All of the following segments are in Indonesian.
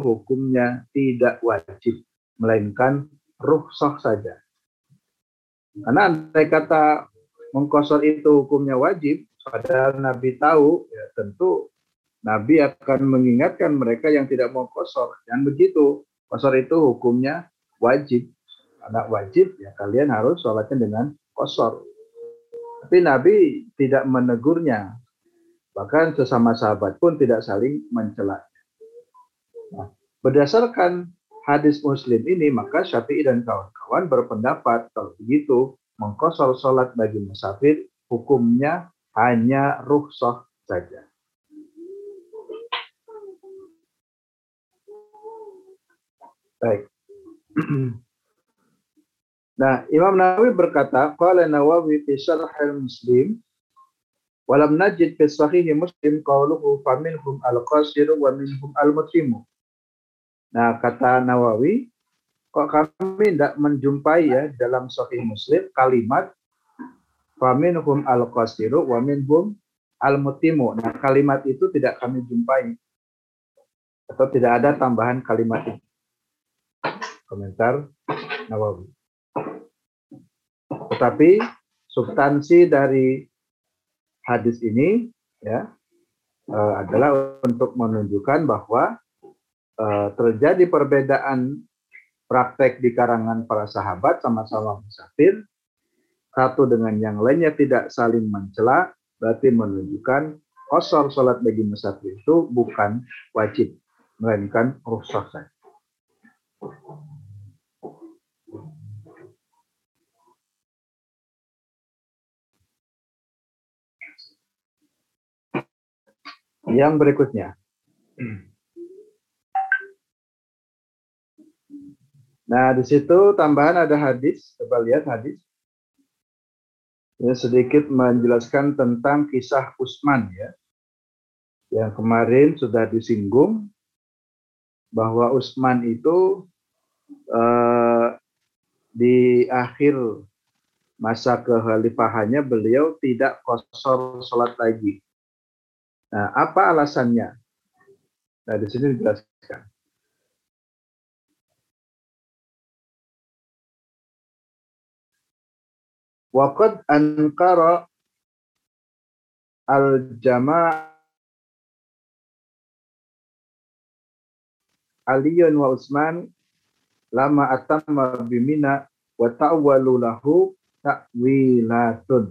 hukumnya tidak wajib, melainkan rukhsah saja. Karena andai kata mengkosor itu hukumnya wajib, padahal Nabi tahu, ya tentu Nabi akan mengingatkan mereka yang tidak mau kosor. Dan begitu, kosor itu hukumnya wajib. Anak wajib, ya kalian harus sholatnya dengan kosor. Tapi Nabi tidak menegurnya. Bahkan sesama sahabat pun tidak saling mencela. Nah, berdasarkan hadis Muslim ini, maka Syafi'i dan kawan-kawan berpendapat kalau begitu mengkosor sholat bagi musafir hukumnya hanya rukhsah saja. Baik. Nah, Imam Nawawi berkata, qala Nawawi fi syarh al-Muslim walam najid fi sahih Muslim qawluhu faminhum al-qasir wa minhum al-mutimu. Nah, kata Nawawi, kok kami tidak menjumpai ya dalam sahih Muslim kalimat faminhum al-qasiru wa minhum al-mutimu. Nah, kalimat itu tidak kami jumpai atau tidak ada tambahan kalimat itu. Komentar Nawawi. Tetapi substansi dari hadis ini ya uh, adalah untuk menunjukkan bahwa terjadi perbedaan praktek di karangan para sahabat sama-sama musafir satu dengan yang lainnya tidak saling mencela berarti menunjukkan kosor sholat bagi musafir itu bukan wajib melainkan rusak saja. Yang berikutnya. Nah, di situ tambahan ada hadis. Coba lihat hadis. Ini sedikit menjelaskan tentang kisah Usman ya. Yang kemarin sudah disinggung bahwa Usman itu eh, di akhir masa kekhalifahannya beliau tidak kosor sholat lagi. Nah, apa alasannya? Nah, di sini dijelaskan. Waqad ankara al-jama' Aliyun wa Utsman lama atamma bimina wa ta'walu lahu ta'wilatun.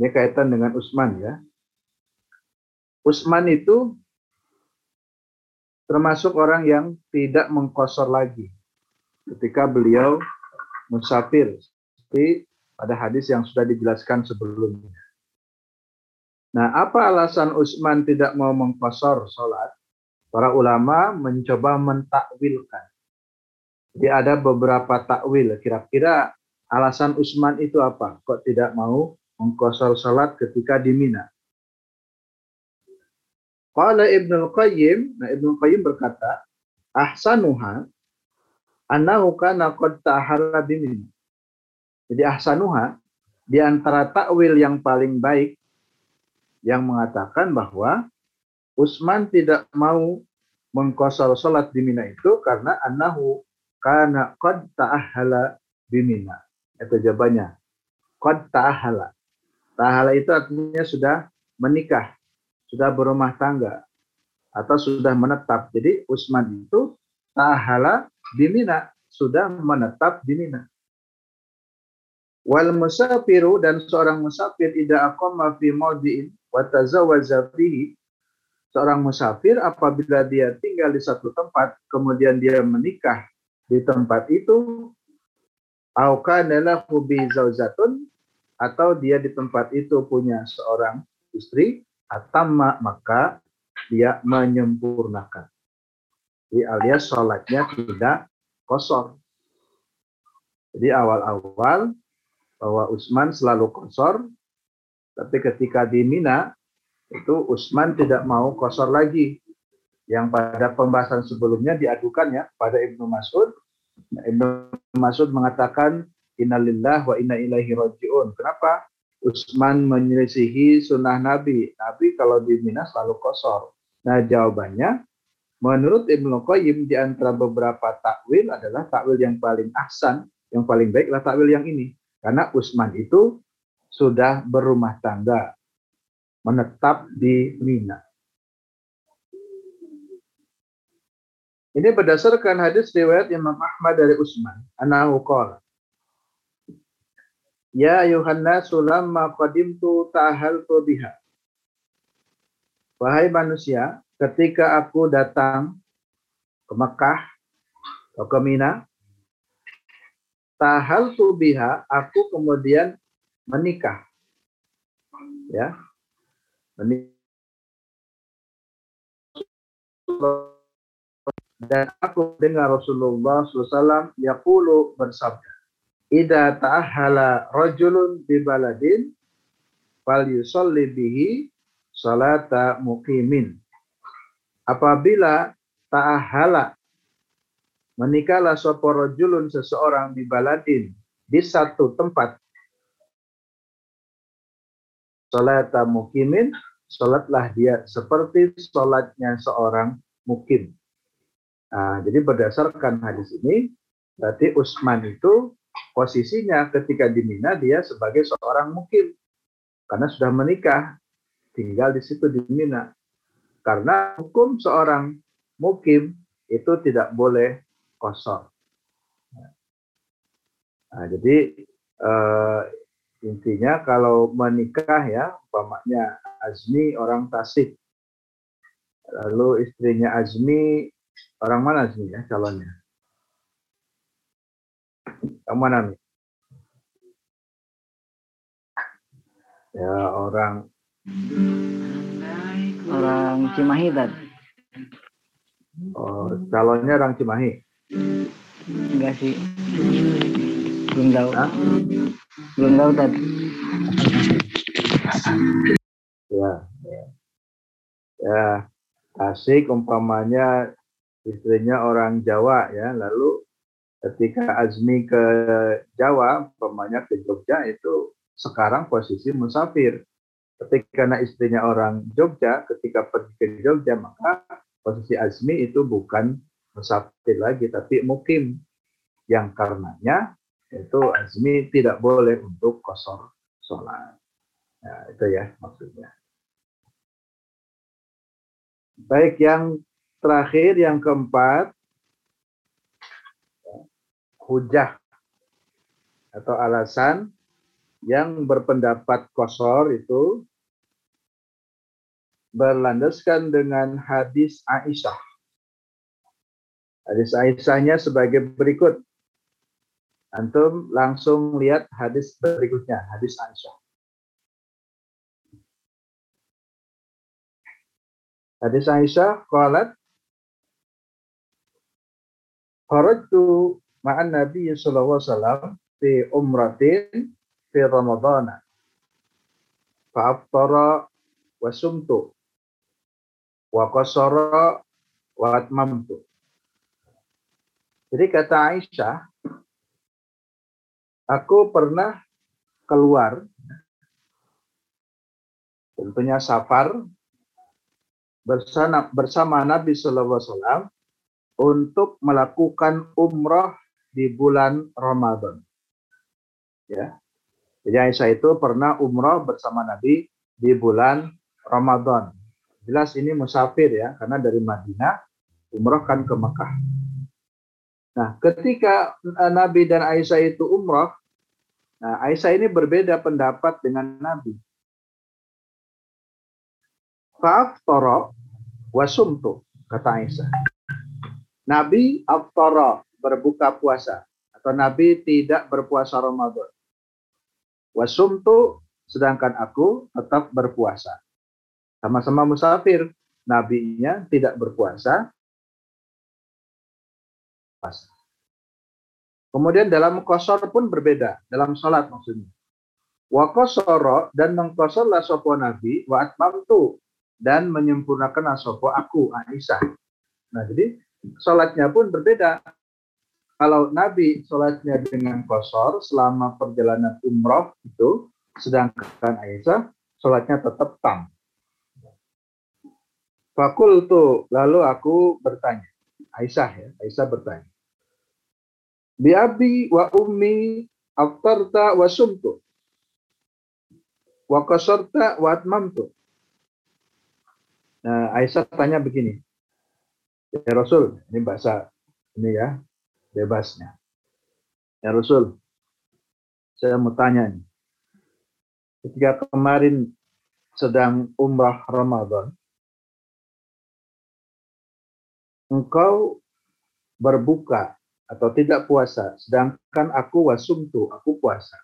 Ini kaitan dengan Usman ya. Usman itu termasuk orang yang tidak mengkosor lagi ketika beliau musafir seperti pada hadis yang sudah dijelaskan sebelumnya. Nah, apa alasan Usman tidak mau mengkosor sholat? Para ulama mencoba mentakwilkan. Jadi ada beberapa takwil. Kira-kira alasan Usman itu apa? Kok tidak mau mengkosor salat ketika di Mina. Qala Ibnu Qayyim, nah Ibnu Qayyim berkata, ahsanuha annahu kana qad. Jadi ahsanuha di antara takwil yang paling baik yang mengatakan bahwa Utsman tidak mau mengkosor salat di Mina itu karena annahu kana qad ta'ahala bi Mina. Itu jawabannya. Qad ta'ahala. Tahala itu artinya sudah menikah, sudah berumah tangga, atau sudah menetap. Jadi Usman itu tahala di Mina, sudah menetap di Mina. Wal musafiru dan seorang musafir tidak aqama fi maudi'in wa. Seorang musafir apabila dia tinggal di satu tempat kemudian dia menikah di tempat itu au kana lahu bi zaujatun atau dia di tempat itu punya seorang istri, atama maka dia menyempurnakan. Jadi alias sholatnya tidak kosor. Jadi awal-awal bahwa Usman selalu kosor, tapi ketika di Mina itu Usman tidak mau kosor lagi. Yang pada pembahasan sebelumnya diadukan ya pada Ibnu Mas'ud. Ibnu Mas'ud mengatakan innalillah wa inna ilaihi rajiun. Kenapa? Utsman menyelisihi sunnah Nabi. Nabi kalau di Mina selalu kosor. Nah, jawabannya menurut Ibnu Qayyim di antara beberapa takwil adalah takwil yang paling ahsan, yang paling baik adalah takwil yang ini. Karena Utsman itu sudah berumah tangga, menetap di Mina. Ini berdasarkan hadis riwayat Imam Ahmad dari Utsman, anahu qala Ya Yohanna sulamma qadimtu tahaltu biha. Wahai manusia, ketika aku datang ke Mekah atau ke Mina, tahal biha, aku kemudian menikah. Ya. Menikah. Dan aku dengar Rasulullah SAW yaqulu bersabda, Ida ta'ahala rajulun di baladin, fal yusalli bihi salata muqimin. Apabila ta'ahala menikahlah sapa rajulun seseorang di baladin di satu tempat salata muqimin salatlah dia seperti salatnya seorang mukim. Nah, jadi berdasarkan hadis ini, berarti Utsman itu posisinya ketika di Mina dia sebagai seorang mukim karena sudah menikah, tinggal di situ di Mina. Karena hukum seorang mukim itu tidak boleh kosong. Nah, jadi uh, intinya kalau menikah ya, umpamanya Azmi orang Tasik, lalu istrinya Azmi Orang mana sih ya calonnya? Yang mana nih? Ya orang orang Cimahi tadi. Oh, calonnya orang Cimahi. Enggak sih. Belum tahu. Hah? Belum tahu tadi. Ya, ya. Ya, asik umpamanya istrinya orang Jawa ya lalu ketika Azmi ke Jawa umpamanya ke Jogja itu sekarang posisi musafir ketika anak istrinya orang Jogja ketika pergi ke Jogja maka posisi Azmi itu bukan musafir lagi tapi mukim. Yang karenanya itu Azmi tidak boleh untuk kosor sholat. Nah, itu ya maksudnya. Baik yang terakhir yang keempat hujah atau alasan yang berpendapat kosor itu berlandaskan dengan hadis Aisyah. Hadis Aisyahnya sebagai berikut. Antum langsung lihat hadis berikutnya, hadis Aisyah. Hadis Aisyah qalat Kharajtu ma'an Nabi sallallahu alaihi wasallam fi umratin fi Ramadan. Fa'aftara wa sumtu wa qasara wa. Jadi kata Aisyah, aku pernah keluar tentunya safar bersama, bersama Nabi Shallallahu Alaihi Wasallam untuk melakukan umroh di bulan Ramadan. Ya. Jadi Aisyah itu pernah umroh bersama Nabi di bulan Ramadan. Jelas ini musafir ya, karena dari Madinah umroh kan ke Mekah. Nah, ketika eh, Nabi dan Aisyah itu umroh, nah Aisyah ini berbeda pendapat dengan Nabi. Fa'aftara wasumtu, kata Aisyah. Nabi aftara berbuka puasa atau Nabi tidak berpuasa Ramadan. Wasumtu sedangkan aku tetap berpuasa. Sama-sama musafir, nabinya tidak berpuasa. Puasa. Kemudian dalam kosor pun berbeda, dalam sholat maksudnya. Wa kosoro dan mengkosorlah sopo nabi wa atmamtu dan menyempurnakan sopo aku Aisyah. Nah jadi sholatnya pun berbeda. Kalau Nabi sholatnya dengan kosor selama perjalanan umroh itu, sedangkan Aisyah sholatnya tetap tam. Fakultu lalu aku bertanya. Aisyah ya, Aisyah bertanya. Bi abi wa ummi aftarta wa sumtu. Wa kasarta wa atmamtu. Nah, Aisyah tanya begini. Ya Rasul, ini bahasa ini ya, bebasnya. Ya Rasul, saya mau tanya nih. Ketika kemarin sedang umrah Ramadan, engkau berbuka atau tidak puasa, sedangkan aku wasumtu, aku puasa.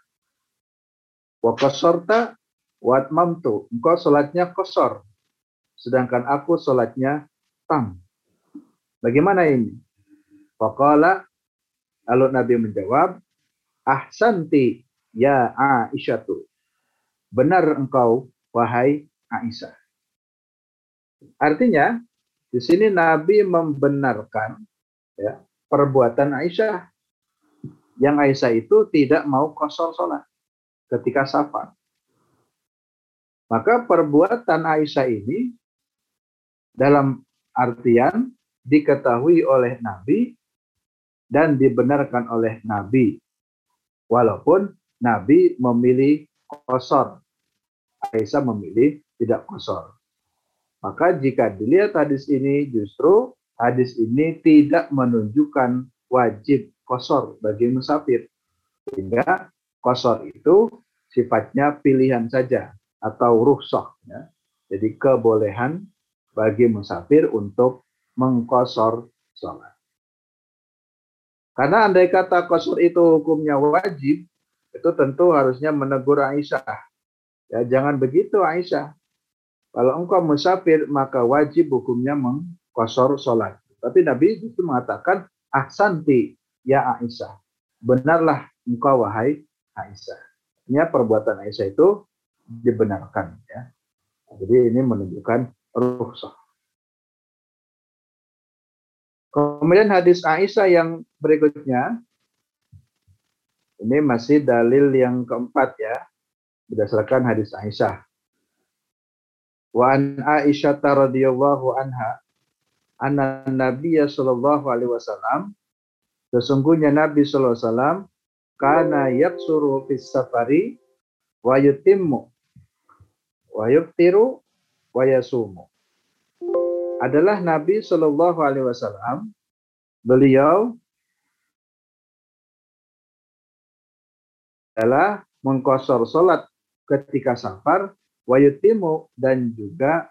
Wa qasorta wa atmamtu, engkau sholatnya kosor, sedangkan aku sholatnya tam. Bagaimana ini? Faqala, lalu Nabi menjawab, Ahsanti ya Aisyatu. Benar engkau, wahai Aisyah. Artinya, di sini Nabi membenarkan ya, perbuatan Aisyah. Yang Aisyah itu tidak mau kosor sholat ketika safar. Maka perbuatan Aisyah ini dalam artian diketahui oleh Nabi dan dibenarkan oleh Nabi. Walaupun Nabi memilih kosor. Aisyah memilih tidak kosor. Maka jika dilihat hadis ini justru hadis ini tidak menunjukkan wajib kosor bagi musafir. Sehingga kosor itu sifatnya pilihan saja atau rukhsah. Ya. Jadi kebolehan bagi musafir untuk mengkosor sholat. Karena andai kata kosor itu hukumnya wajib, itu tentu harusnya menegur Aisyah. Ya, jangan begitu Aisyah. Kalau engkau musafir, maka wajib hukumnya mengkosor sholat. Tapi Nabi itu mengatakan, ahsanti ya Aisyah. Benarlah engkau wahai Aisyah. Ini perbuatan Aisyah itu dibenarkan. ya. Jadi ini menunjukkan rukhsah. Kemudian hadis Aisyah yang berikutnya, ini masih dalil yang keempat ya, berdasarkan hadis Aisyah. Wa an Aisyah radhiyallahu anha anna Nabiya sallallahu alaihi wasallam sesungguhnya Nabi sallallahu alaihi wasallam kana fis safari wa yutimmu wa yuftiru adalah Nabi Shallallahu Alaihi Wasallam. Beliau adalah mengkosor sholat ketika safar wayutimu dan juga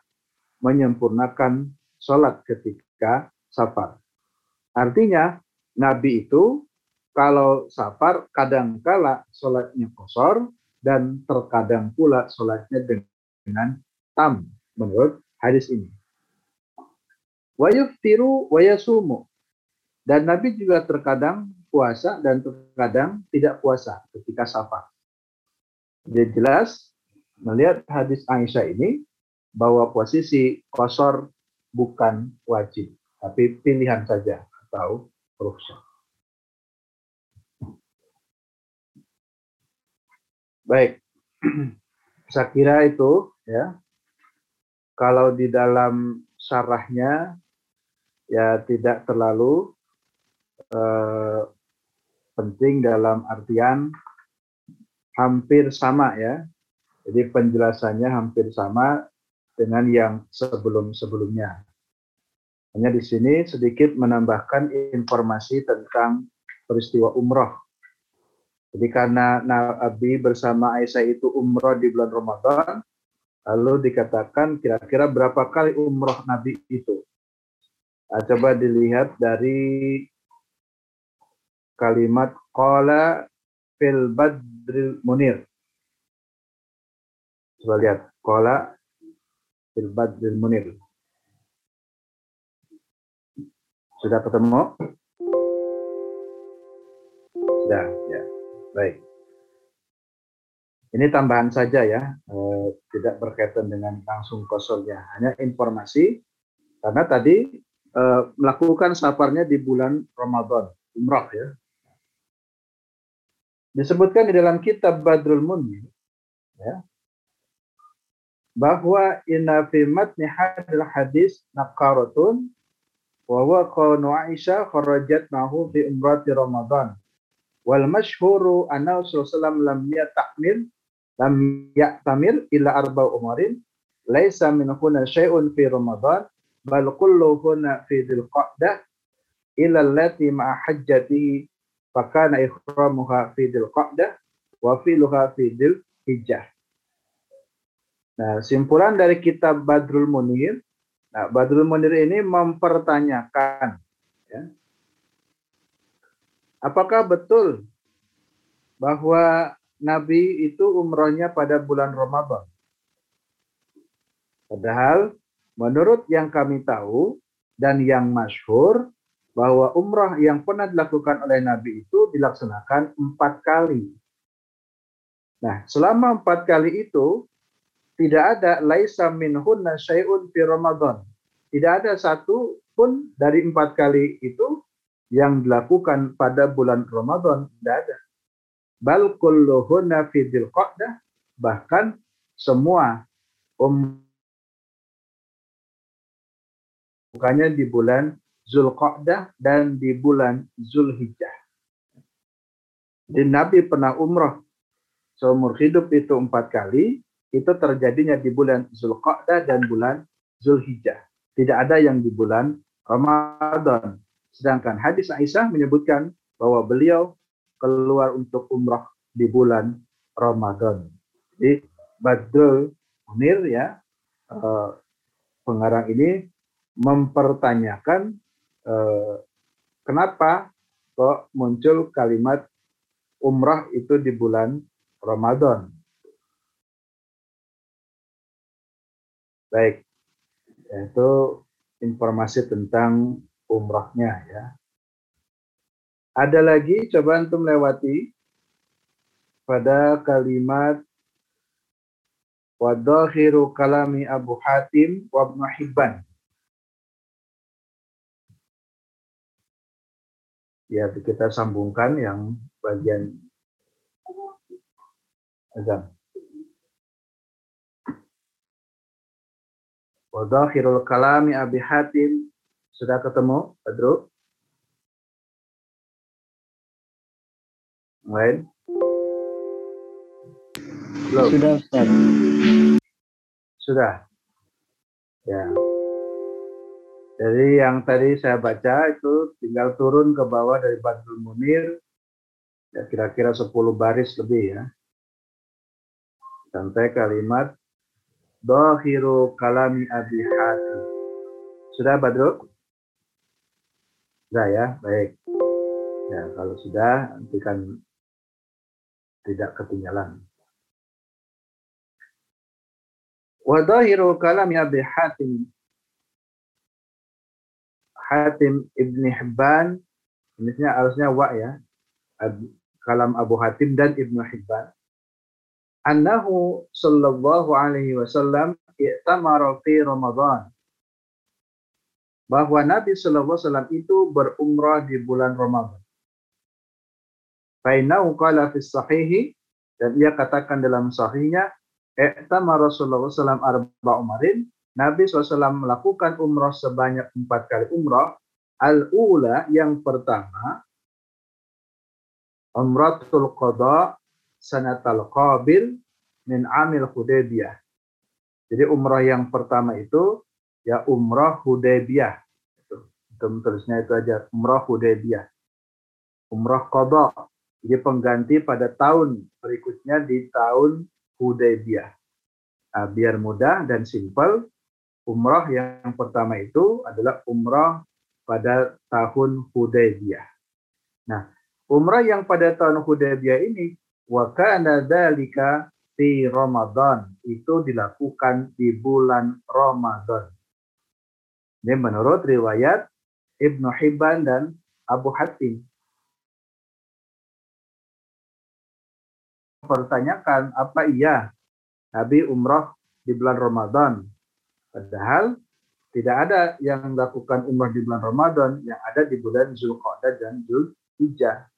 menyempurnakan sholat ketika safar. Artinya Nabi itu kalau safar kadangkala sholatnya kosor dan terkadang pula sholatnya dengan tam menurut hadis ini. Wayuftiru wayasumu. Dan Nabi juga terkadang puasa dan terkadang tidak puasa ketika safar. Jadi jelas melihat hadis Aisyah ini bahwa posisi kosor bukan wajib, tapi pilihan saja atau rukhsah. Baik, saya kira itu ya. Kalau di dalam syarahnya ya tidak terlalu eh, penting dalam artian hampir sama ya jadi penjelasannya hampir sama dengan yang sebelum-sebelumnya. Hanya di sini sedikit menambahkan informasi tentang peristiwa umroh. Jadi karena Nabi bersama Aisyah itu umroh di bulan Ramadan, lalu dikatakan kira-kira berapa kali umroh Nabi itu. Nah, coba dilihat dari kalimat qala fil badril munir. Coba lihat. Kola fil badril munir. Sudah ketemu? Sudah, ya. Baik. Ini tambahan saja ya, eh, tidak berkaitan dengan langsung kosolnya. Hanya informasi, karena tadi eh, melakukan safarnya di bulan Ramadan, umrah ya. Disebutkan di dalam kitab Badrul Munir, ya, bahwa inna fi matni hadil hadis naqaratun wa huwa qawnu Aisyah kharajat mahu fi umrati Ramadan. Wal masyhuru anna Rasulullah lam yata'mil lam ya'tamil illa arba umarin laisa min huna syai'un fi Ramadan bal kullu huna fi dzil qa'dah ila allati ma'a hajjatihi fakana ikhramuha fi dzil qa'dah wa filuha fi dzil hijjah. Nah, simpulan dari kitab Badrul Munir, nah Badrul Munir ini mempertanyakan ya, apakah betul bahwa Nabi itu umrohnya pada bulan Ramadan? Padahal menurut yang kami tahu dan yang masyhur bahwa umrah yang pernah dilakukan oleh Nabi itu dilaksanakan empat kali. Nah, selama empat kali itu tidak ada laisa minhunna syai'un fi Ramadan. Tidak ada satu pun dari empat kali itu yang dilakukan pada bulan Ramadan. Tidak ada. Bal kulluhunna fi Qa'dah. Bahkan semua um bukannya di bulan Zulqa'dah dan di bulan Zulhijjah. Jadi Nabi pernah umrah seumur hidup itu empat kali, itu terjadinya di bulan Zulqa'dah dan bulan Zulhijjah. Tidak ada yang di bulan Ramadan. Sedangkan hadis Aisyah menyebutkan bahwa beliau keluar untuk umrah di bulan Ramadan. Jadi Badrul Munir ya eh, pengarang ini mempertanyakan eh, kenapa kok muncul kalimat umrah itu di bulan Ramadan. Baik, itu informasi tentang umrahnya ya. Ada lagi coba antum lewati pada kalimat wadahiru kalami Abu Hatim wa Hibban. Ya, kita sambungkan yang bagian azam. Wadahirul kalami Abi Hatim. Sudah ketemu, Badru? Lain? Belum? Sudah, Ustaz. Sudah? Ya. Jadi yang tadi saya baca itu tinggal turun ke bawah dari Badrul Munir, ya kira-kira 10 baris lebih ya. Sampai kalimat Dohiru kalami Abi Hatim. Sudah Badru? Sudah ya, baik. Ya, kalau sudah nanti kan tidak ketinggalan. Wadahiru kalami Abi Hatim. Hatim Ibni Hibban. Ini harusnya wa ya. Kalam Abu Hatim dan Ibnu Hibban annahu sallallahu alaihi wasallam i'tamara fi Ramadan. Bahwa Nabi sallallahu alaihi wasallam itu berumrah di bulan Ramadan. Fainahu qala fi sahihi dan ia katakan dalam sahihnya i'tamara sallallahu arba umarin Nabi SAW melakukan umrah sebanyak empat kali umrah. Al-ula yang pertama, umratul qada sanatal qabil min amil Hudaybiyah. Jadi umrah yang pertama itu ya umrah Hudaybiyah. Itu, tulisnya itu aja umrah Hudaybiyah. Umrah qada. Jadi pengganti pada tahun berikutnya di tahun Hudaybiyah. Nah, biar mudah dan simpel, umrah yang pertama itu adalah umrah pada tahun Hudaybiyah. Nah, umrah yang pada tahun Hudaybiyah ini wa kana dzalika fi Ramadan itu dilakukan di bulan Ramadan. Ini menurut riwayat Ibnu Hibban dan Abu Hatim. Pertanyakan apa iya Nabi umrah di bulan Ramadan? Padahal tidak ada yang melakukan umrah di bulan Ramadan, yang ada di bulan Zulqa'dah dan Zulhijjah.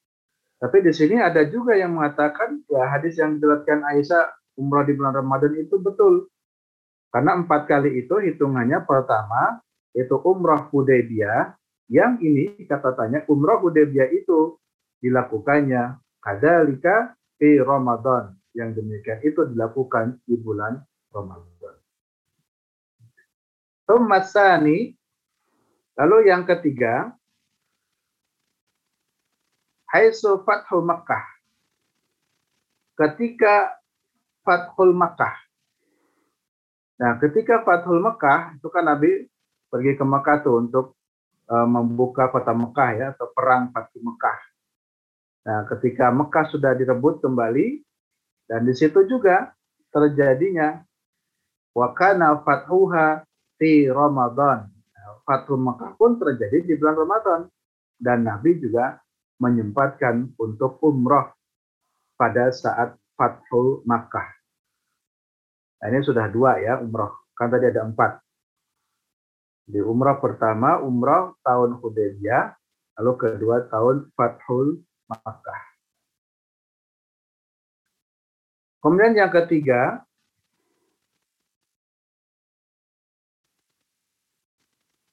Tapi di sini ada juga yang mengatakan ya hadis yang diriwayatkan Aisyah umrah di bulan Ramadan itu betul. Karena empat kali itu hitungannya pertama yaitu umroh Hudaybiyah yang ini kata tanya umroh Hudaybiyah itu dilakukannya kadalika di Ramadan yang demikian itu dilakukan di bulan Ramadan. Tumasani lalu yang ketiga Haisu Fathul Makkah ketika Fathul Makkah Nah, ketika Fathul Mekah itu kan Nabi pergi ke Mekah tuh untuk uh, membuka kota Mekah ya atau perang Fathul Mekah. Nah, ketika Mekah sudah direbut kembali dan di situ juga terjadinya wakana fathuha fi Ramadan. Nah, Fathul Mekah pun terjadi di bulan Ramadan dan Nabi juga menyempatkan untuk umroh pada saat Fathul Makkah. Nah, ini sudah dua ya umroh. Kan tadi ada empat. Di umroh pertama, umroh tahun Hudaybiyah. Lalu kedua tahun Fathul Makkah. Kemudian yang ketiga,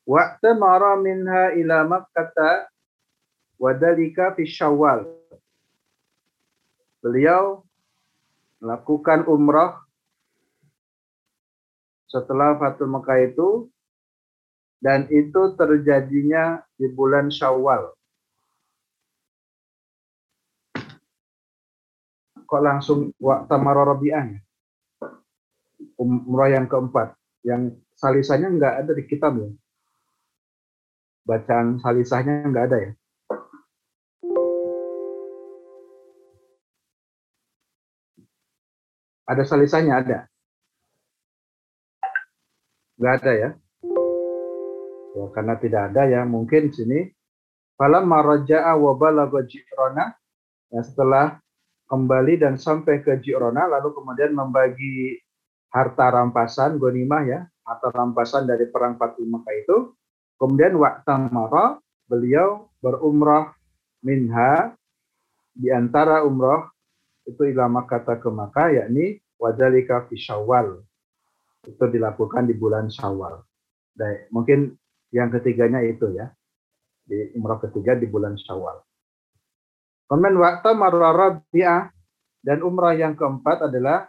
Waktu minha ila Makkata wadalika fi Syawal. Beliau melakukan umrah setelah Fatul Mekah itu dan itu terjadinya di bulan Syawal. Kok langsung waktu ya? Umrah yang keempat. Yang salisahnya nggak ada di kitab ya. Bacaan salisahnya nggak ada ya. Ada salisahnya ada. Nggak ada ya? ya? Karena tidak ada ya, mungkin sini. Falam maraja'a wa balagha Ji'rona. Ya, setelah kembali dan sampai ke Ji'rona, lalu kemudian membagi harta rampasan, gonimah ya, harta rampasan dari perang Fatul Mekah itu. Kemudian waktu mara, beliau berumrah minha di antara umrah itu ilama kata ke yakni wadalika fi Syawal itu dilakukan di bulan Syawal. Baik, mungkin yang ketiganya itu ya. Di umrah ketiga di bulan Syawal. Kemudian waktu marrabi'ah dan umrah yang keempat adalah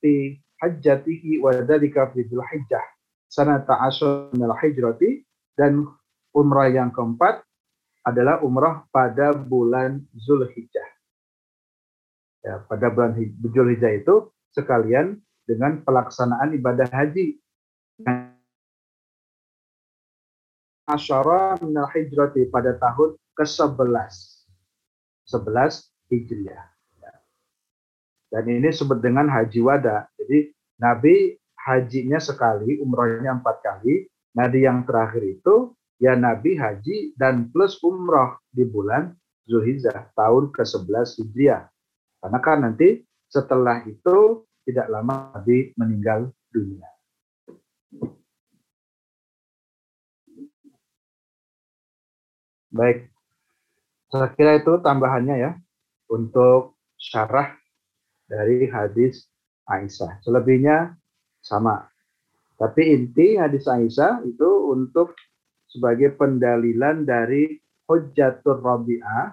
di hajjatihi wa dzalika fi Dzulhijjah sanata asyra min hijrati dan umrah yang keempat adalah umrah pada bulan Zulhijjah. Ya, pada bulan Zulhijjah itu sekalian dengan pelaksanaan ibadah haji. Asyara minal hijrati pada tahun ke-11. 11 Hijriah. Dan ini sebut dengan haji wada. Jadi Nabi hajinya sekali, umrohnya empat kali. Di yang terakhir itu ya Nabi haji dan plus umroh di bulan Zulhijjah tahun ke-11 Hijriah. Karena kan nanti setelah itu tidak lama Nabi meninggal dunia. Baik, saya kira itu tambahannya ya untuk syarah dari hadis Aisyah. Selebihnya sama. Tapi inti hadis Aisyah itu untuk sebagai pendalilan dari Hujjatul Rabi'ah,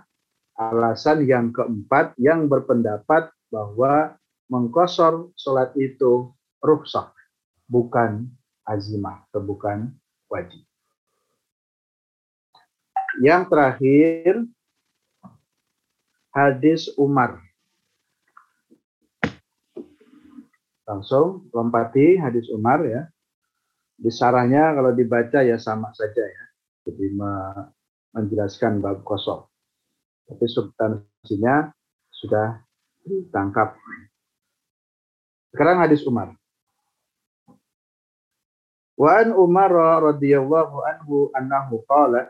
alasan yang keempat yang berpendapat bahwa mengkosor sholat itu rukhsah, bukan azimah atau bukan wajib. Yang terakhir, hadis Umar. Langsung lompati hadis Umar ya. Di sarahnya kalau dibaca ya sama saja ya. Jadi menjelaskan bab kosong. Tapi substansinya sudah ditangkap sekarang hadis Umar. Wa an Umar radhiyallahu anhu annahu qala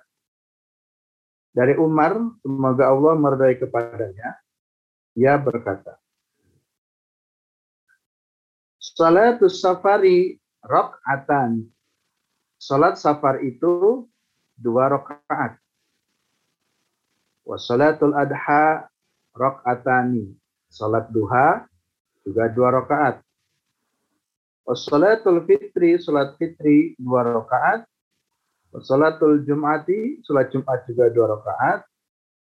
dari Umar semoga Allah meridai kepadanya ia berkata Salatus safari rakaatan Salat safar itu dua rakaat. Wa salatul adha rakaatani. Salat duha juga dua rakaat. Wassalatul fitri, salat fitri dua rakaat. Wassalatul jum'ati, salat Jumat juga dua rakaat.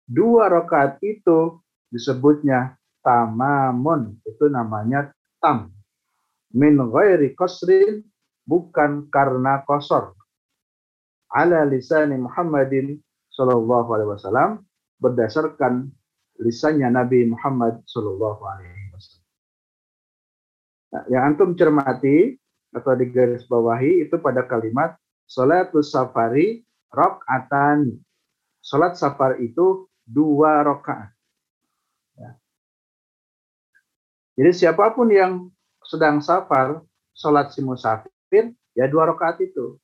Dua rakaat itu disebutnya tamamun. Itu namanya tam. Min ghairi qasrin, bukan karena kosor. Ala lisani Muhammadin sallallahu alaihi wasallam berdasarkan lisannya Nabi Muhammad sallallahu alaihi Nah, yang antum cermati atau di garis bawahi itu pada kalimat salatus safari rokatan. Salat safar itu dua rokaat. Ya. Jadi siapa pun yang sedang safar, salat si musafir, ya dua rokaat itu.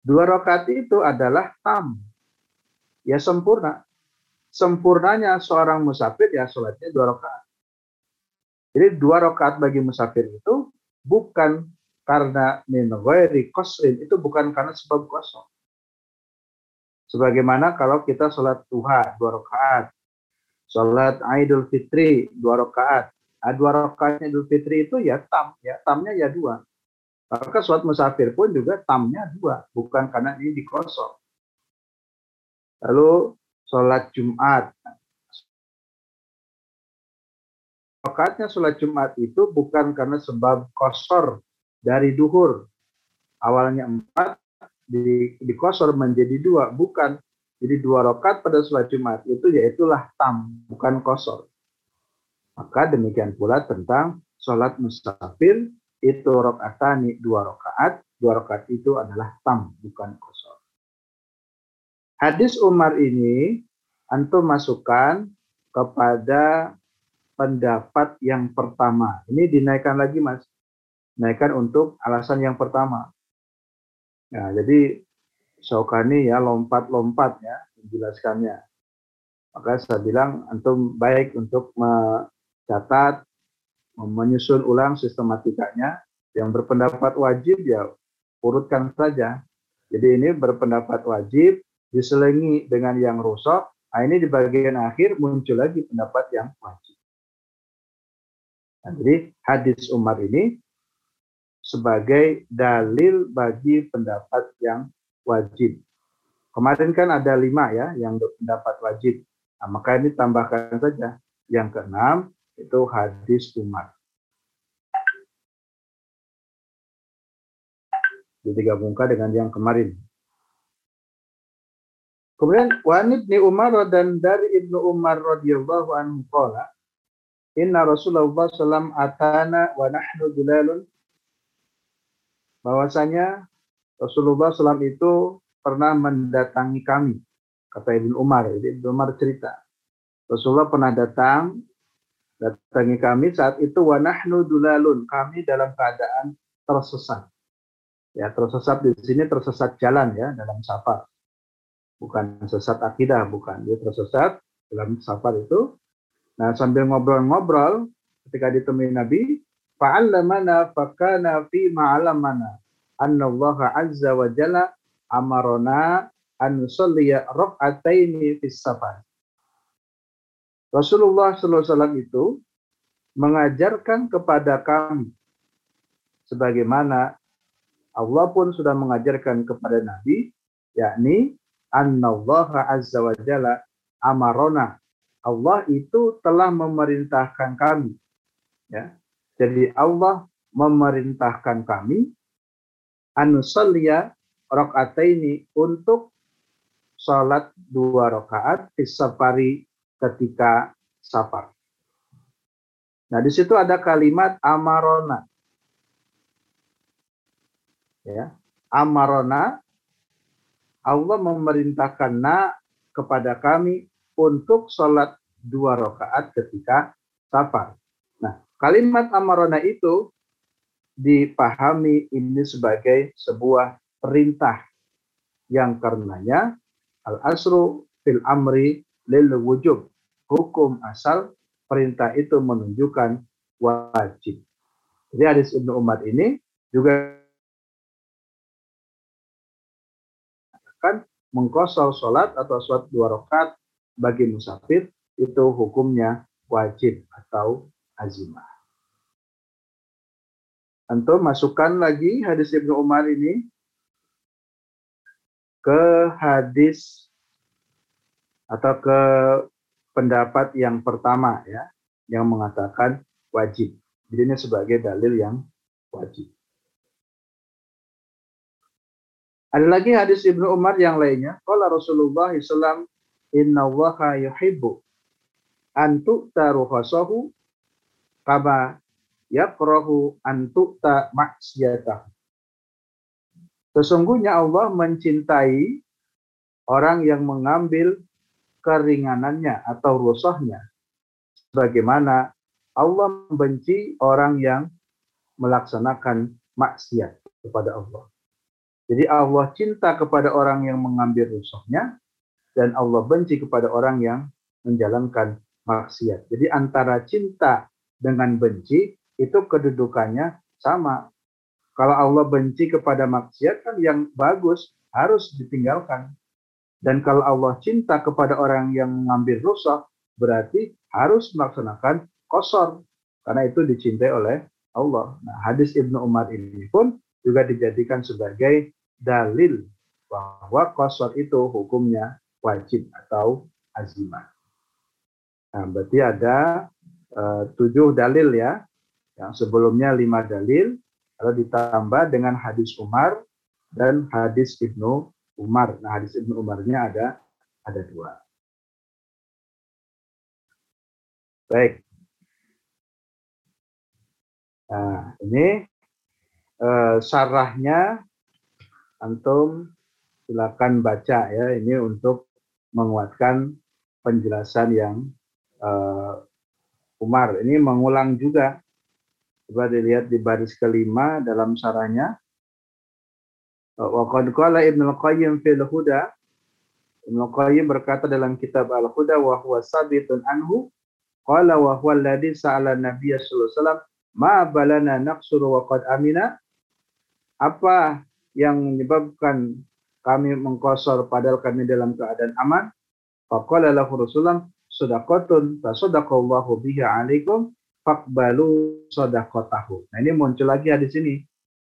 Dua rokaat itu adalah tam. Ya sempurna. Sempurnanya seorang musafir ya sholatnya dua rokaat. Jadi dua rakaat bagi musafir itu bukan karena min ghairi itu bukan karena sebab kosong. Sebagaimana kalau kita sholat duha dua rakaat, sholat Idul Fitri dua rakaat, nah, dua rakaatnya Idul Fitri itu ya tam, ya tamnya ya dua. Maka sholat musafir pun juga tamnya dua, bukan karena ini dikosong. Lalu sholat Jumat, rakaatnya sholat Jumat itu bukan karena sebab kosor dari duhur. Awalnya empat, di, di kosor menjadi dua. Bukan. Jadi dua rakaat pada sholat Jumat itu yaitulah tam, bukan kosor. Maka demikian pula tentang sholat musafir itu rokaatani dua rakaat, dua rakaat itu adalah tam, bukan kosor. Hadis Umar ini antum masukkan kepada pendapat yang pertama. Ini dinaikkan lagi, Mas. Naikkan untuk alasan yang pertama. Ya, jadi Syaukani ya lompat-lompat ya menjelaskannya. Maka saya bilang antum baik untuk mencatat, menyusun ulang sistematikanya. Yang berpendapat wajib ya urutkan saja. Jadi ini berpendapat wajib diselingi dengan yang rusak. Nah, ini di bagian akhir muncul lagi pendapat yang wajib. Nah, jadi hadis Umar ini sebagai dalil bagi pendapat yang wajib. Kemarin kan ada lima ya yang berpendapat wajib. Nah, maka ini tambahkan saja. Yang keenam itu hadis Umar. Jadi digabungkan dengan yang kemarin. Kemudian wanit ni Umar dan dari Ibnu Umar radhiyallahu anhu qala Inna Rasulullah SAW atana wa nahnu dulalun. Bahwasanya Rasulullah SAW itu pernah mendatangi kami. Kata Ibn Umar. Jadi Ibn Umar cerita. Rasulullah pernah datang datangi kami saat itu wa nahnu dulalun. Kami dalam keadaan tersesat. Ya, tersesat di sini tersesat jalan ya dalam safar. Bukan sesat akidah, bukan. Dia tersesat dalam safar itu Nah, sambil ngobrol-ngobrol ketika ditemui Nabi, fa'allamana fakana fi ma'alamana anna Allah azza wa jalla amarona an nusalliya raq'ataini fis safar. Rasulullah SAW itu mengajarkan kepada kami sebagaimana Allah pun sudah mengajarkan kepada Nabi yakni anna Allah azza wa amarona Allah itu telah memerintahkan kami. Ya. Jadi Allah memerintahkan kami anusalliya ini untuk sholat dua rakaat di safari ketika safar. Nah, di situ ada kalimat amarona. Ya, amarona Allah memerintahkan na kepada kami untuk sholat dua rakaat ketika safar. Nah, kalimat amarona itu dipahami ini sebagai sebuah perintah yang karenanya al-asru fil amri lil wujub. Hukum asal perintah itu menunjukkan wajib. Jadi hadis Ibnu Umar ini juga akan mengkosor sholat atau sholat dua rakaat bagi musafir itu hukumnya wajib atau azimah. Antum masukkan lagi hadis Ibnu Umar ini ke hadis atau ke pendapat yang pertama ya yang mengatakan wajib. Jadi ini sebagai dalil yang wajib. Ada lagi hadis Ibnu Umar yang lainnya. Kalau Rasulullah SAW, Inna waha yuhibbu an tu'ta ruhasahu kama yakrahu an tu'ta maksiyatah. Sesungguhnya Allah mencintai orang yang mengambil keringanannya atau rusahnya. Bagaimana Allah membenci orang yang melaksanakan maksiat kepada Allah. Jadi Allah cinta kepada orang yang mengambil rusahnya dan Allah benci kepada orang yang menjalankan maksiat. Jadi antara cinta dengan benci itu kedudukannya sama. Kalau Allah benci kepada maksiat kan yang bagus harus ditinggalkan. Dan kalau Allah cinta kepada orang yang mengambil rusak, berarti harus melaksanakan kosor. Karena itu dicintai oleh Allah. Nah, hadis Ibnu Umar ini pun juga dijadikan sebagai dalil bahwa kosor itu hukumnya wajib atau azimat. Nah, berarti ada uh, tujuh dalil ya. Yang sebelumnya lima dalil, lalu ditambah dengan hadis Umar dan hadis Ibnu Umar. Nah, hadis Ibnu Umarnya ada ada dua. Baik. Nah, ini uh, sarahnya antum silakan baca ya. Ini untuk menguatkan penjelasan yang uh, Umar. Ini mengulang juga. Coba dilihat di baris kelima dalam sarahnya. Wa qad qala Ibnu Qayyim fil Huda. Ibnu Qayyim berkata dalam kitab Al-Huda wa huwa sabitun anhu qala wa huwa sa'ala Nabiy sallallahu alaihi wasallam ma balana naqsuru wa qad amina apa yang menyebabkan kami mengkosor padahal kami dalam keadaan aman faqala lahu rasulullah sedekatun fasadaqallahu biha alaikum faqbalu sadaqatahu. Nah, ini muncul lagi di sini.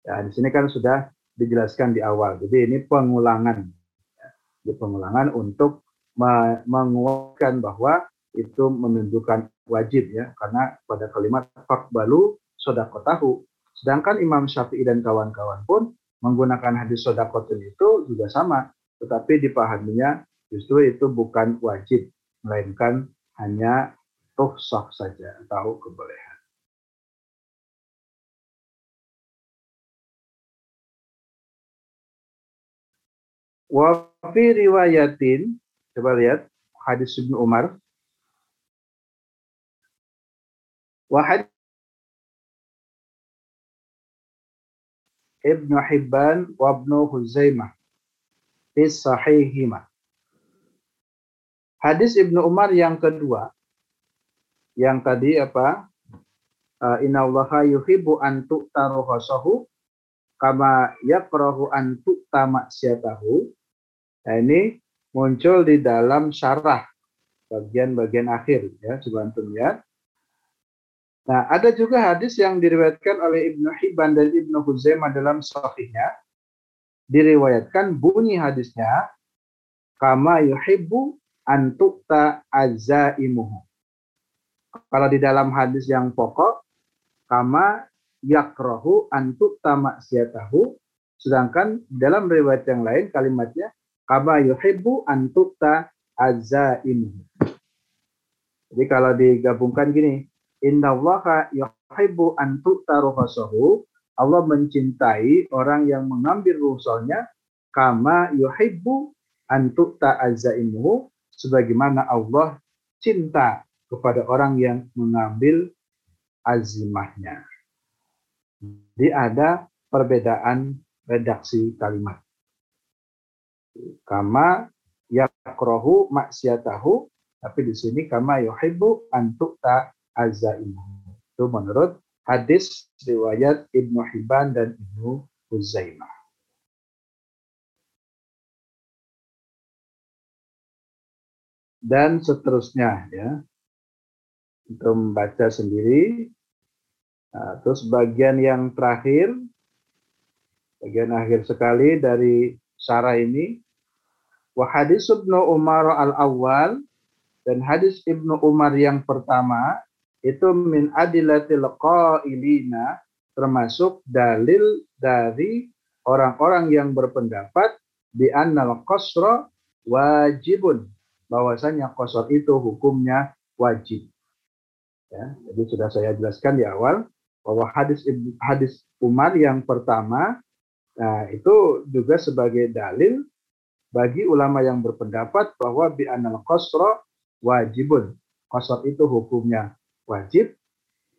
Ya, di sini kan sudah dijelaskan di awal. Jadi ini pengulangan. Ya, pengulangan untuk menguatkan bahwa itu menunjukkan wajib ya karena pada kalimat faqbalu sadaqatahu. Sedangkan Imam Syafi'i dan kawan-kawan pun menggunakan hadis sodakotun itu juga sama, tetapi dipahaminya justru itu bukan wajib, melainkan hanya rukhsah saja atau kebolehan. Wa fi riwayatin, coba lihat hadis Ibnu Umar. Wa Ibnu Hibban wa Ibnu Huzaimah fi sahihima. Hadis Ibnu Umar yang kedua yang tadi apa? Uh, Inna allaha yuhibbu an tu'ta kama yakrahu an tu'ta maksiatahu. Nah, ini muncul di dalam syarah bagian-bagian akhir ya, coba antum lihat. Nah, ada juga hadis yang diriwayatkan oleh Ibnu Hibban dan Ibnu Huzaimah dalam sahihnya. Diriwayatkan bunyi hadisnya kama yuhibbu antukta azaimuhu. Kalau di dalam hadis yang pokok, kama yakrohu antukta maksiatahu. Sedangkan dalam riwayat yang lain kalimatnya kama yuhibbu antukta azaimuhu. Jadi kalau digabungkan gini, Inna allaha yuhibbu ruhasahu. Allah mencintai orang yang mengambil ruhsanya kama yuhibbu antukta azaimuhu sebagaimana Allah cinta kepada orang yang mengambil azimahnya. Jadi ada perbedaan redaksi kalimat. Kama yakrohu maksiatahu, tapi di sini kama yuhibbu antukta azaimuhu. Itu menurut hadis riwayat Ibnu Hibban dan Ibnu Huzaimah. dan seterusnya ya untuk membaca sendiri Nah, terus bagian yang terakhir, bagian akhir sekali dari syarah ini, wa hadis Ibnu Umar al-awwal dan hadis Ibnu Umar yang pertama itu min adilatil qailina termasuk dalil dari orang-orang yang berpendapat di annal qasra wajibun bahwasanya qasar itu hukumnya wajib. Ya, jadi sudah saya jelaskan di awal bahwa hadis hadis Umar yang pertama nah itu juga sebagai dalil bagi ulama yang berpendapat bahwa bi anal qasra wajibun. Qasar itu hukumnya wajib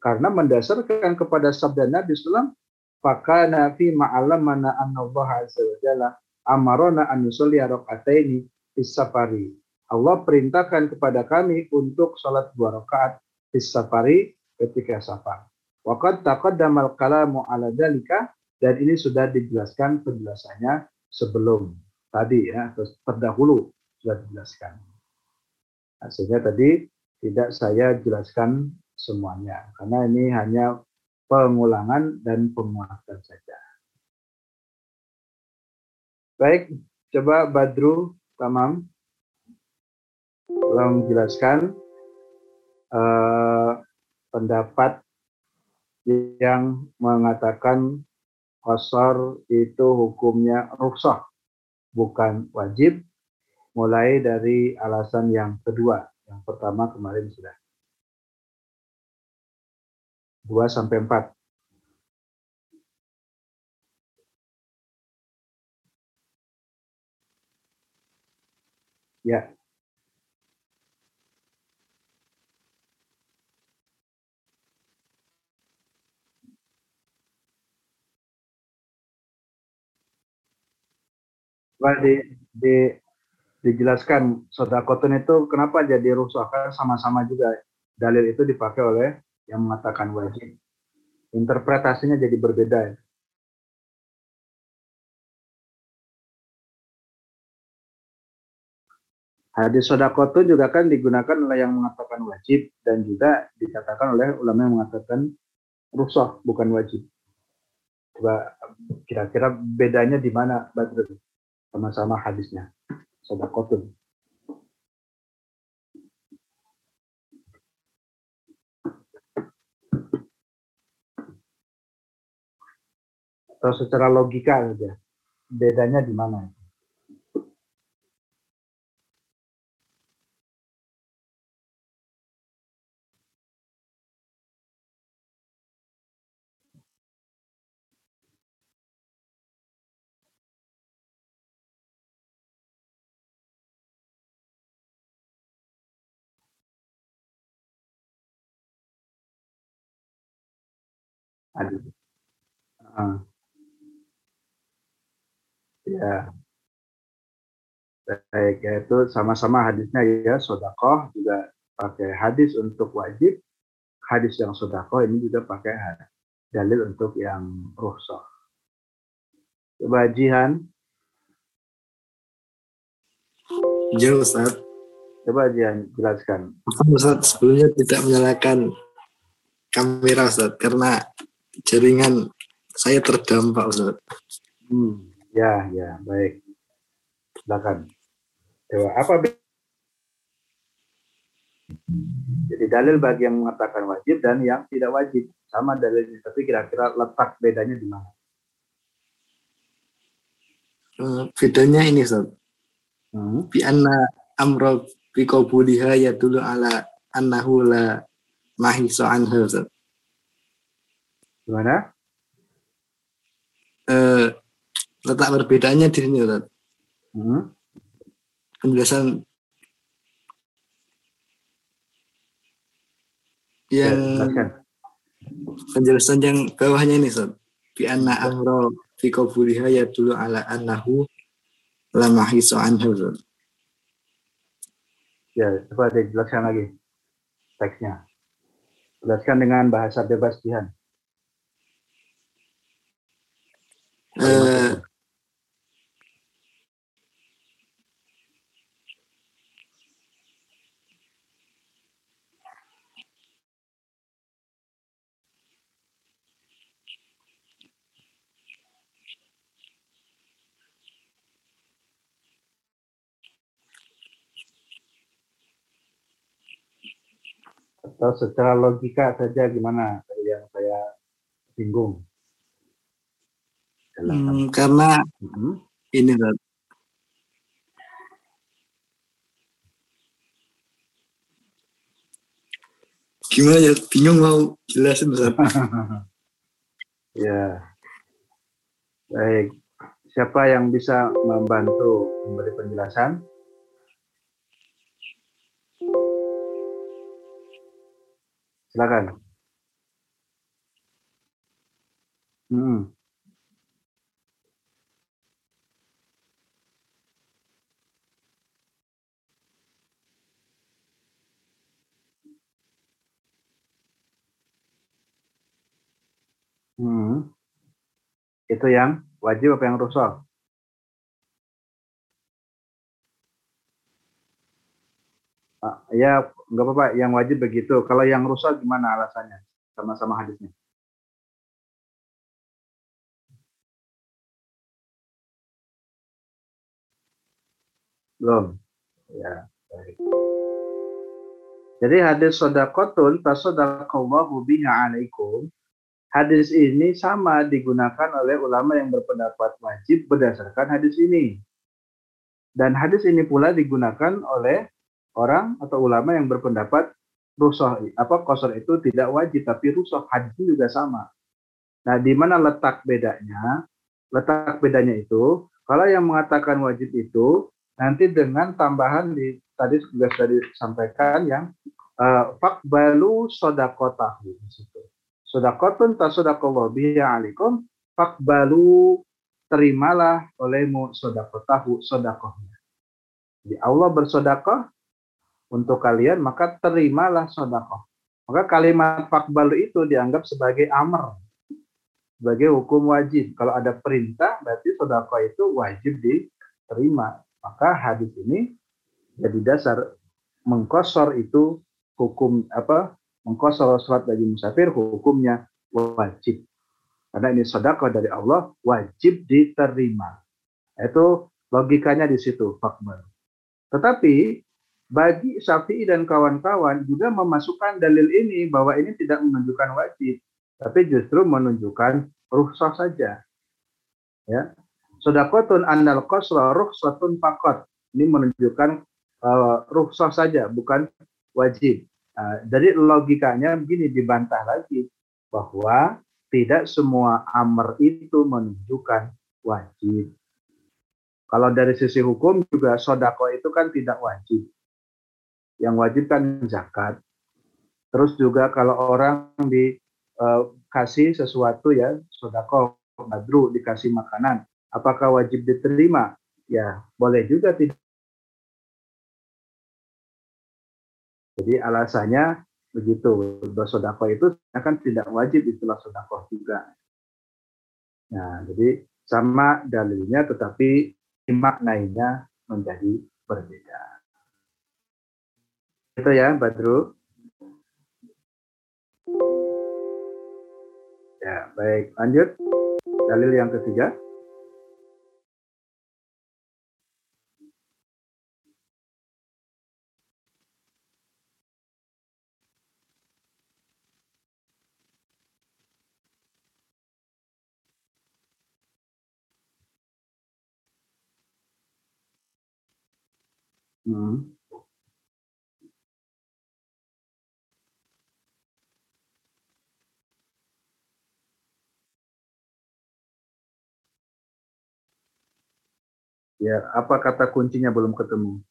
karena mendasarkan kepada sabda Nabi sallallahu fakana fi ma'alamana anna Allah azza wa jalla amarona an nusalli raka'ataini fis safari. Allah perintahkan kepada kami untuk salat dua rakaat fis safari ketika safar. Waqad taqaddamal kalamu ala dalika dan ini sudah dijelaskan penjelasannya sebelum tadi ya, terdahulu sudah dijelaskan. Nah, sehingga tadi tidak saya jelaskan semuanya karena ini hanya pengulangan dan penguatan saja. Baik, coba Badru Tamam tolong jelaskan uh, pendapat yang mengatakan kosor itu hukumnya rukshoh, bukan wajib, mulai dari alasan yang kedua. Yang pertama kemarin sudah. dua sampai empat. Ya. Coba di, di, dijelaskan sodakotun itu kenapa jadi rusuh kan sama-sama juga dalil itu dipakai oleh yang mengatakan wajib. Interpretasinya jadi berbeda. Hadis sodakotun juga kan digunakan oleh yang mengatakan wajib dan juga dikatakan oleh ulama yang mengatakan rusuh bukan wajib. Coba kira-kira bedanya di mana Badrul? sama-sama hadisnya. Sodakotun. Atau secara logika saja. Bedanya di mana? Aduh. Uh, ya. Baik, yaitu sama-sama hadisnya ya, sodakoh juga pakai hadis untuk wajib, hadis yang sodakoh ini juga pakai dalil untuk yang ruhsah. Coba Jihan. Ya Ustaz. Coba jelaskan. Ustaz sebelumnya tidak menyalakan kamera Ustaz karena jaringan saya terdampak Ustaz. Hmm, ya, ya, baik. Silakan. Dewa, apa jadi dalil bagi yang mengatakan wajib dan yang tidak wajib sama dalilnya, tapi kira-kira letak bedanya di mana? Uh, bedanya ini Ustaz. Hmm? Bi anna amra bi ya dulu ala annahu la mahisa anha Ustaz. Gimana? Eh, letak perbedaannya di sini, Ustaz. Hmm? Penjelasan yang ya, penjelasan yang bawahnya ini, Ustaz. Bi anna amro fi qabuliha ya dulu ala annahu lama hiso anhu, Ustaz. Ya, coba dijelaskan lagi teksnya. Jelaskan dengan bahasa bebas Tuhan. Eh, Atau secara logika saja gimana yang saya singgung. Hmm, karena Mhm. ini. Gimana ya? Bingung mau jelasin Ustaz. Ya. Baik. Siapa yang bisa membantu memberi penjelasan? Silakan. Hmm. Hmm. Itu yang wajib apa yang rusak? Ah, ya, nggak apa-apa. Yang wajib begitu. Kalau yang rusak gimana alasannya? Sama-sama hadisnya. Belum. Ya, baik. Jadi hadis sodakotun tasodakallahu biha alaikum. Hadis ini sama digunakan oleh ulama yang berpendapat wajib berdasarkan hadis ini. Dan hadis ini pula digunakan oleh orang atau ulama yang berpendapat rusoh apa kosor itu tidak wajib tapi rusoh hadis ini juga sama. Nah, di mana letak bedanya? Letak bedanya itu kalau yang mengatakan wajib itu nanti dengan tambahan di tadi sudah disampaikan yang uh, fakbalu sodakotahu. Sodakotun tasodakallah biya alikum fakbalu terimalah olehmu sodakotahu sodakohnya. Di Allah bersodakoh untuk kalian maka terimalah sodakoh. Maka kalimat fakbalu itu dianggap sebagai amr, sebagai hukum wajib. Kalau ada perintah berarti sodakoh itu wajib diterima. Maka hadis ini jadi dasar mengkosor itu hukum apa mengkosor sholat bagi musafir hukumnya wajib. Karena ini sedekah dari Allah wajib diterima. Itu logikanya di situ, fakbar. Tetapi bagi Syafi'i dan kawan-kawan juga memasukkan dalil ini bahwa ini tidak menunjukkan wajib, tapi justru menunjukkan rukhsah saja. Ya. Sodakotun andal kosra rukhsatun fakot. Ini menunjukkan uh, rukhsah saja, bukan wajib. Nah, dari logikanya begini dibantah lagi bahwa tidak semua amr itu menunjukkan wajib. Kalau dari sisi hukum juga sodako itu kan tidak wajib. Yang wajib kan zakat. Terus juga kalau orang dikasih sesuatu ya sodako badru dikasih makanan, apakah wajib diterima? Ya boleh juga tidak Jadi alasannya begitu. Bersodako itu akan tidak wajib istilah sodako juga. Nah, jadi sama dalilnya tetapi maknanya menjadi berbeda. Itu ya, Badru. Ya, baik. Lanjut. Dalil yang ketiga. Ya, apa kata kuncinya belum ketemu?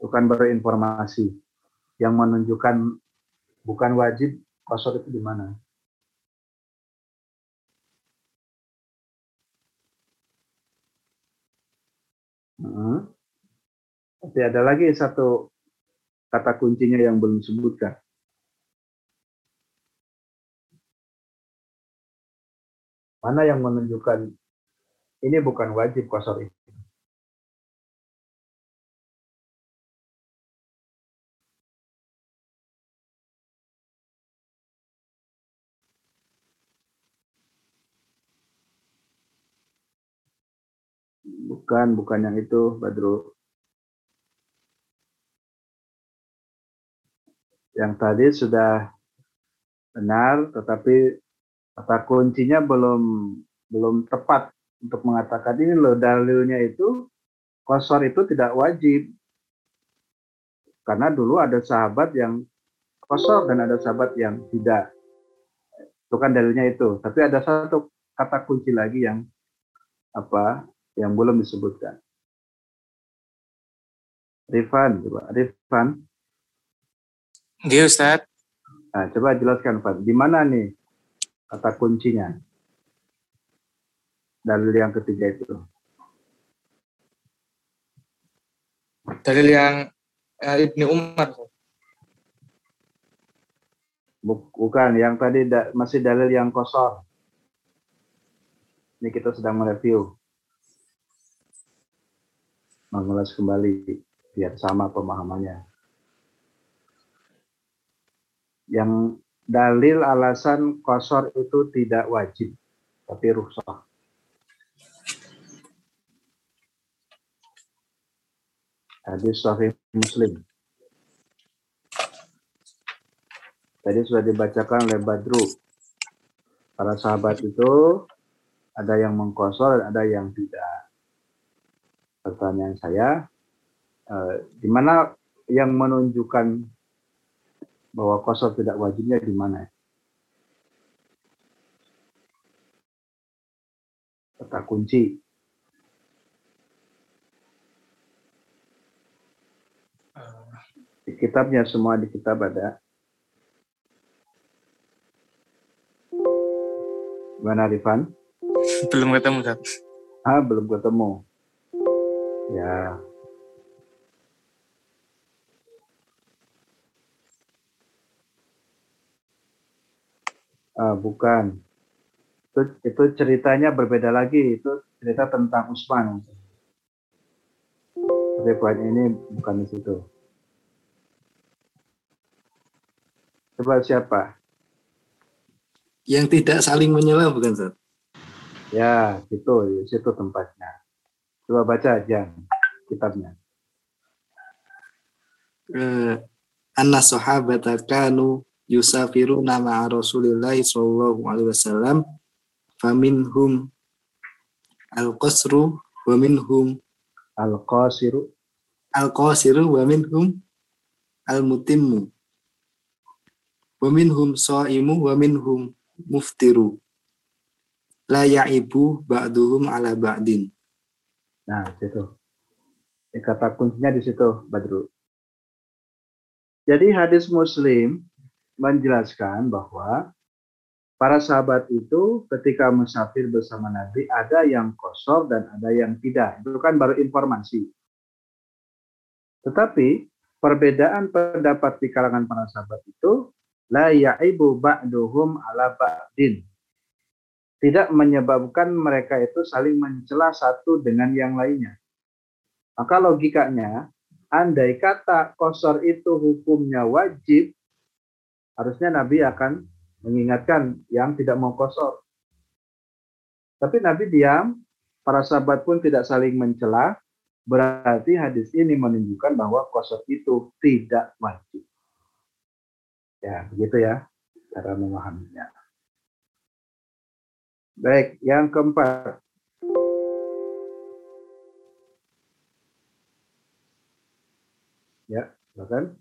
Bukan berinformasi. Yang menunjukkan bukan wajib kosor itu di mana? Hmm. Tapi ada lagi satu kata kuncinya yang belum disebutkan. Mana yang menunjukkan ini bukan wajib kosor itu? Bukan, bukan yang itu, Badru. Yang tadi sudah benar, tetapi kata kuncinya belum belum tepat untuk mengatakan ini loh dalilnya itu kosor itu tidak wajib. Karena dulu ada sahabat yang kosor dan ada sahabat yang tidak. Itu kan dalilnya itu. Tapi ada satu kata kunci lagi yang apa yang belum disebutkan. Rifan, coba Rifan. Iya Ustaz. Nah, coba jelaskan Pak, di mana nih kata kuncinya? Dalil yang ketiga itu. Dalil yang uh, Ibni Umar. Bukan, yang tadi da masih dalil yang kosor. Ini kita sedang mereview. Mengulas kembali biar sama pemahamannya. Yang dalil alasan kosor itu tidak wajib, tapi rukhsah. Hadis Sahih Muslim. Tadi sudah dibacakan oleh Badru. Para sahabat itu ada yang mengkosor dan ada yang tidak. Pertanyaan saya, eh, di mana yang menunjukkan bahwa kosor tidak wajibnya di mana? Kata kunci. Di kitabnya semua di kitab ada. Gimana Rifan? Belum ketemu, Ustaz. Ah, belum ketemu. Ya. Ah, bukan. Itu, itu ceritanya berbeda lagi. Itu cerita tentang Usman. Tapi poin ini bukan di situ. Coba siapa? Yang tidak saling menyela bukan Ustaz? Ya, itu, situ tempatnya. Coba baca aja kitabnya. Eh, Anna sahabata kanu yusafiruna ma'a Rasulillah sallallahu alaihi wasallam faminhum al-qasru wa minhum Al-Qasiru. al-qasiru wa minhum al-mutimmu wa minhum shaimu wa minhum muftiru la ya'ibu ba'duhum ala ba'din Nah, situ. Kata kuncinya di situ, Badru. Jadi hadis Muslim menjelaskan bahwa para sahabat itu ketika musafir bersama Nabi ada yang kosor dan ada yang tidak. Itu kan baru informasi. Tetapi perbedaan pendapat di kalangan para sahabat itu la ya'ibu ba'duhum ala ba'din. Tidak menyebabkan mereka itu saling mencela satu dengan yang lainnya. Maka logikanya, andai kata kosor itu hukumnya wajib, harusnya Nabi akan mengingatkan yang tidak mau kosor. Tapi Nabi diam, para sahabat pun tidak saling mencela, berarti hadis ini menunjukkan bahwa kosor itu tidak wajib. Ya, begitu ya cara memahaminya. Baik, yang keempat. Ya, silakan.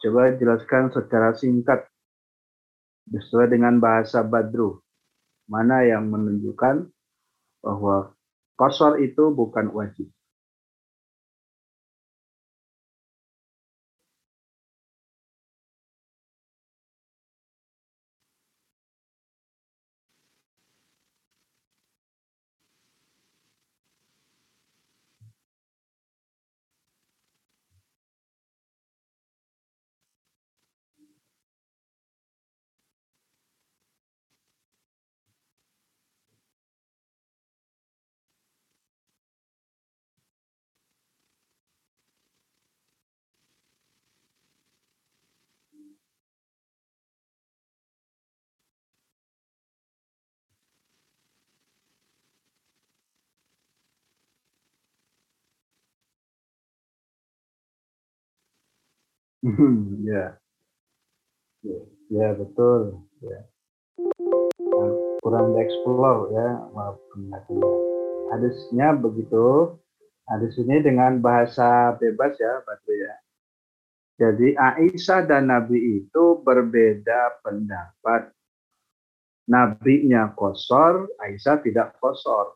Coba jelaskan secara singkat sesuai dengan bahasa Badru. Mana yang menunjukkan bahwa kosor itu bukan wajib. ya. ya, betul. Ya. Kurang dieksplor ya, ya. Hadisnya begitu. Hadis ini dengan bahasa bebas ya, Batu ya. Jadi Aisyah dan Nabi itu berbeda pendapat. Nabi-nya kosor, Aisyah tidak kosor.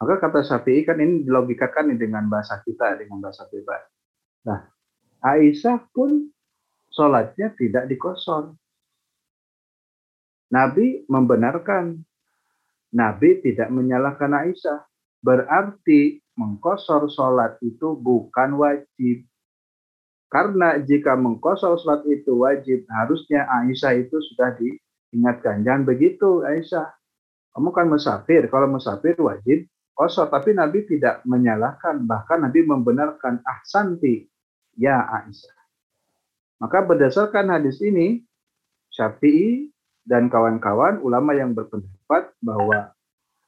Maka kata Syafi'i kan ini dilogikakan dengan bahasa kita, dengan bahasa bebas. Nah, Aisyah pun sholatnya tidak dikosor. Nabi membenarkan. Nabi tidak menyalahkan Aisyah. Berarti mengkosor sholat itu bukan wajib. Karena jika mengkosor sholat itu wajib, harusnya Aisyah itu sudah diingatkan. Jangan begitu Aisyah. Kamu kan musafir. Kalau musafir wajib kosor. Tapi Nabi tidak menyalahkan. Bahkan Nabi membenarkan ahsanti ya Aisyah. Maka berdasarkan hadis ini, Syafi'i dan kawan-kawan ulama yang berpendapat bahwa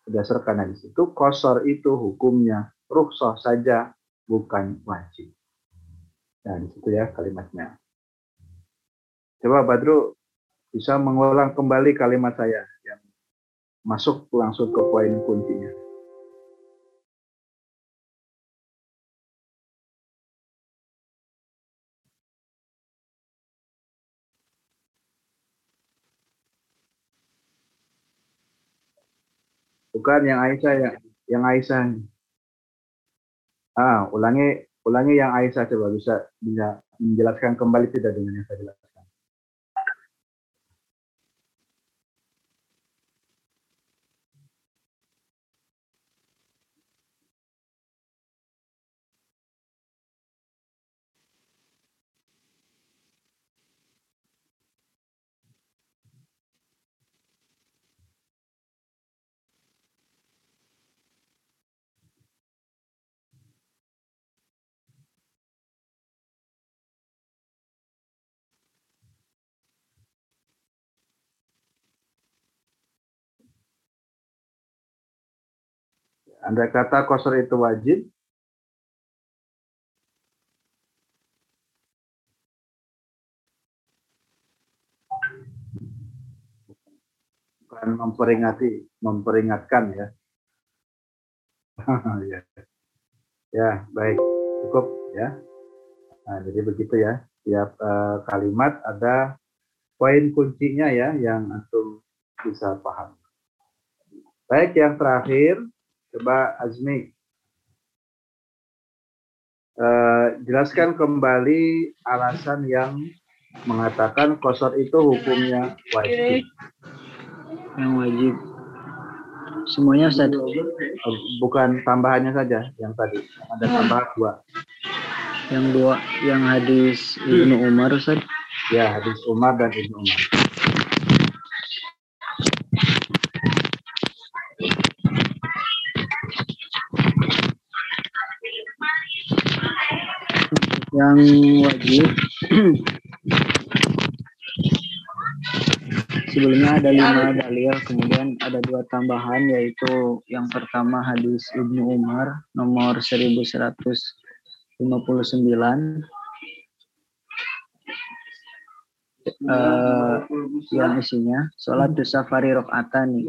berdasarkan hadis itu kosor itu hukumnya rukhsah saja bukan wajib. Nah, di ya kalimatnya. Coba Badru bisa mengulang kembali kalimat saya yang masuk langsung ke poin kuncinya. Bukan yang Aisyah yang yang Aisyah. Ah, ulangi ulangi yang Aisyah coba bisa bisa menjelaskan kembali tidak dengan yang saya jelaskan. Anda kata kosor itu wajib, bukan memperingati, memperingatkan ya. ya. Ya, baik. Cukup ya. Nah, jadi begitu ya. Tiap uh, kalimat ada poin kuncinya ya yang antum bisa paham. Baik, yang terakhir Coba Azmi. Uh, jelaskan kembali alasan yang mengatakan kosor itu hukumnya wajib. Yang wajib. Semuanya Ustaz. Bukan tambahannya saja yang tadi. Ada tambahan dua. Yang dua, yang hadis Ibnu Umar Ustaz. Ya, hadis Umar dan Ibnu Umar. Yang wajib. Sebelumnya ada lima dalil kemudian ada dua tambahan yaitu yang pertama hadis Ibnu Umar nomor 1159 uh, yang isinya sholat safari rokaatani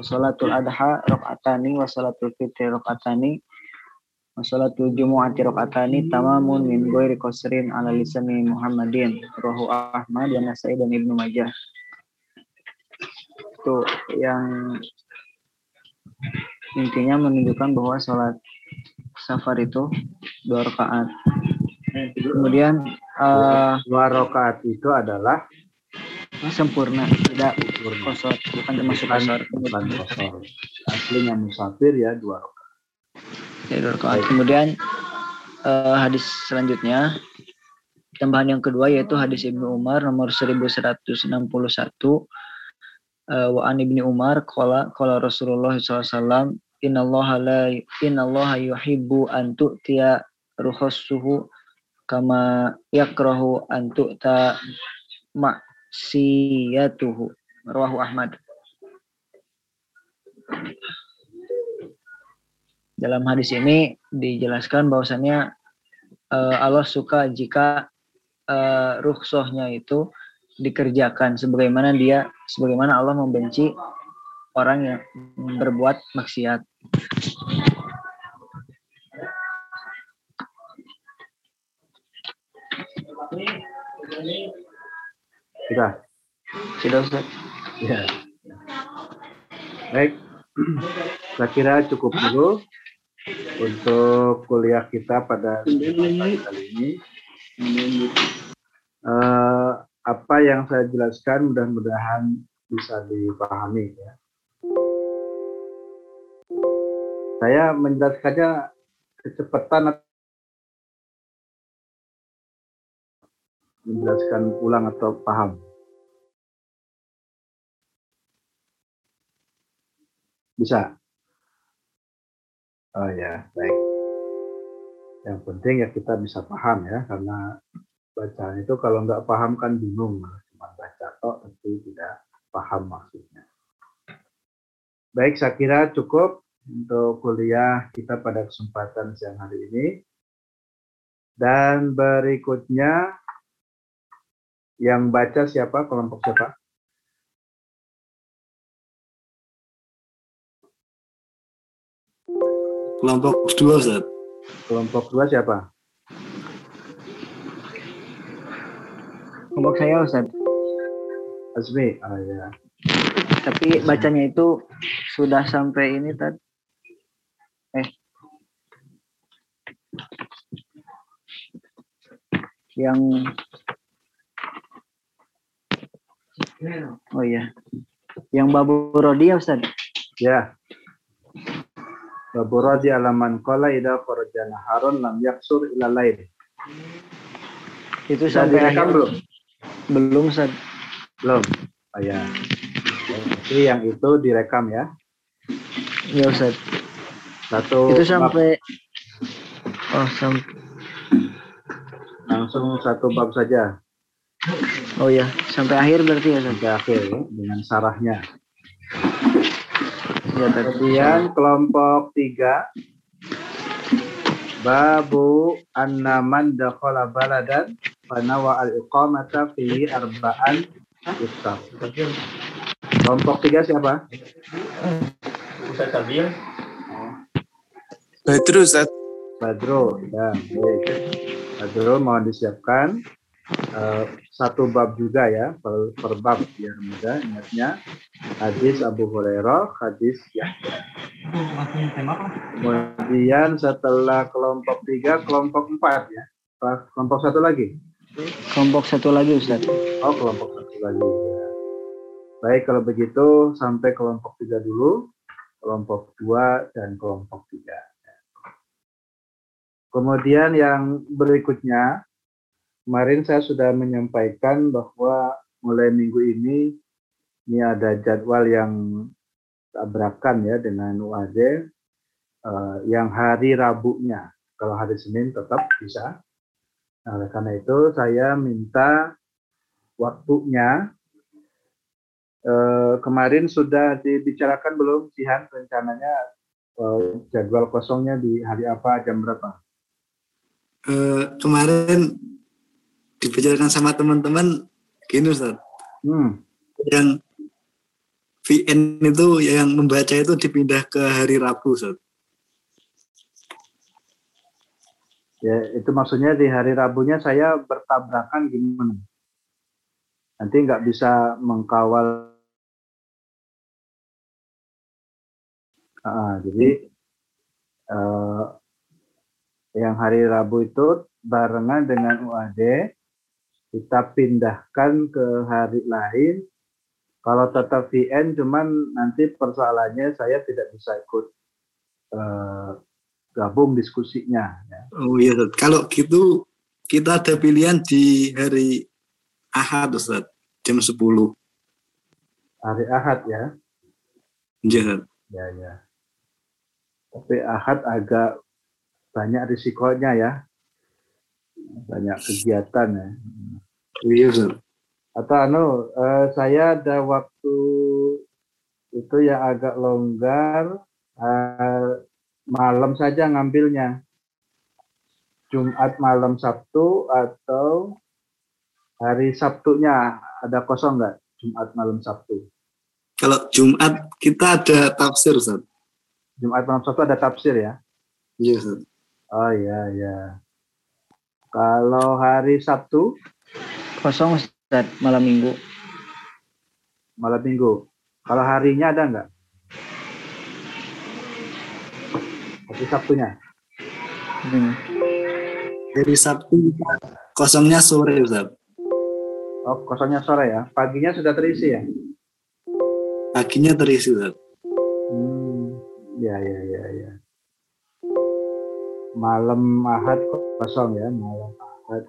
sholatul adha rokaatani wa sholatul fitri rokaatani Wasalatul Jumu'ati rakaatani tamamun min ghairi qasrin ala lisani Muhammadin Rohu Ahmad dan Nasai dan Ibnu Majah. Itu yang intinya menunjukkan bahwa sholat safar itu dua rakaat. Kemudian uh, dua rakaat itu adalah sempurna, tidak kosor, bukan termasuk kosor. Aslinya musafir ya dua rakaat ya Kemudian uh, hadis selanjutnya. Tambahan yang kedua yaitu hadis Ibnu Umar nomor 1161 uh, wa an Ibnu Umar qala qala Rasulullah SAW innallaha la innallaha yuhibbu an tu'tiya ruhassuhu kama yakrahu an tu'ta maksiyatuhu rawahu Ahmad dalam hadis ini dijelaskan bahwasannya eh, Allah suka jika eh, rukhsahnya itu dikerjakan sebagaimana dia sebagaimana Allah membenci orang yang berbuat maksiat. Sudah. Sudah Ustaz. Ya. Baik. Saya kira cukup dulu untuk kuliah kita pada kali ini. Eh, apa yang saya jelaskan mudah-mudahan bisa dipahami ya. Saya menjelaskannya kecepatan menjelaskan ulang atau paham. Bisa. Oh ya, baik. Yang penting ya kita bisa paham ya, karena bacaan itu kalau nggak paham kan bingung, cuma baca tok tentu tidak paham maksudnya. Baik, saya kira cukup untuk kuliah kita pada kesempatan siang hari ini. Dan berikutnya yang baca siapa? Kelompok siapa? Kelompok dua Ustaz. Kelompok dua siapa? Kelompok saya Ustaz. Azmi. Oh ya. Tapi bacanya itu sudah sampai ini tadi. Eh. Yang Oh iya. Yang babu rodia Ustaz. Ya. Babura di alaman kola ida korjana harun lam yaksur ila lain. Itu Sudah sampai direkam akhir. belum? Belum Ustaz. Belum. Oh ya. Jadi yang itu direkam ya. Ya Ustaz. Satu Itu bab- sampai Oh, sampai langsung satu bab saja Oh ya, sampai akhir berarti ya sampai akhir ya, dengan sarahnya. Ya. Kemudian kelompok tiga Babu annaman dakhala baladan fanawa al-iqamata fi arba'an iftar. Kelompok tiga siapa? Badru Ustaz. Badro. Ya, baik. Badro mohon disiapkan Eh, satu bab juga ya, per, per bab biar mudah ingatnya. Hadis Abu Hurairah, hadis Yahya. Kemudian setelah kelompok tiga, kelompok empat ya. Kelompok satu lagi. Kelompok satu lagi Ustaz. Oh, kelompok satu lagi. Ya. Baik, kalau begitu sampai kelompok tiga dulu, kelompok dua dan kelompok tiga. Kemudian yang berikutnya, kemarin saya sudah menyampaikan bahwa mulai minggu ini ini ada jadwal yang tabrakan ya dengan UAD eh, yang hari Rabunya. Kalau hari Senin tetap bisa. Nah, karena itu saya minta waktunya eh, kemarin sudah dibicarakan belum Sihan rencananya eh, jadwal kosongnya di hari apa jam berapa? Eh, kemarin dibicarakan sama teman-teman gini Ustaz. Hmm, Yang VN itu yang membaca itu dipindah ke hari Rabu Ustaz. ya itu maksudnya di hari Rabunya saya bertabrakan gimana? Nanti nggak bisa mengkawal. Ah, jadi eh, yang hari Rabu itu barengan dengan UAD kita pindahkan ke hari lain. Kalau tetap VN, cuman nanti persoalannya saya tidak bisa ikut eh, gabung diskusinya. Ya. Oh iya Ustaz. Kalau gitu kita ada pilihan di hari Ahad Ustaz jam 10. Hari Ahad ya. Iya. Ya, ya. Tapi Ahad agak banyak risikonya ya. Banyak kegiatan ya. Ustaz. Atau anu, eh, saya ada waktu itu yang agak longgar, eh, malam saja ngambilnya. Jumat malam Sabtu atau hari Sabtunya ada kosong nggak? Jumat malam Sabtu. Kalau Jumat kita ada tafsir, Ustaz. Jumat malam Sabtu ada tafsir ya? Iya, Ustaz. Oh iya iya. Kalau hari Sabtu Kosong Ustaz malam minggu. malam Minggu. Kalau harinya ada nggak? Hari Sabtunya. Hmm. Hari Sabtu kosongnya sore, Ustaz. Oh kosongnya sore ya. Paginya sudah terisi ya? Paginya terisi, Ustaz. Hmm, ya ya ya ya. Malam Ahad kosong ya, malam Ahad.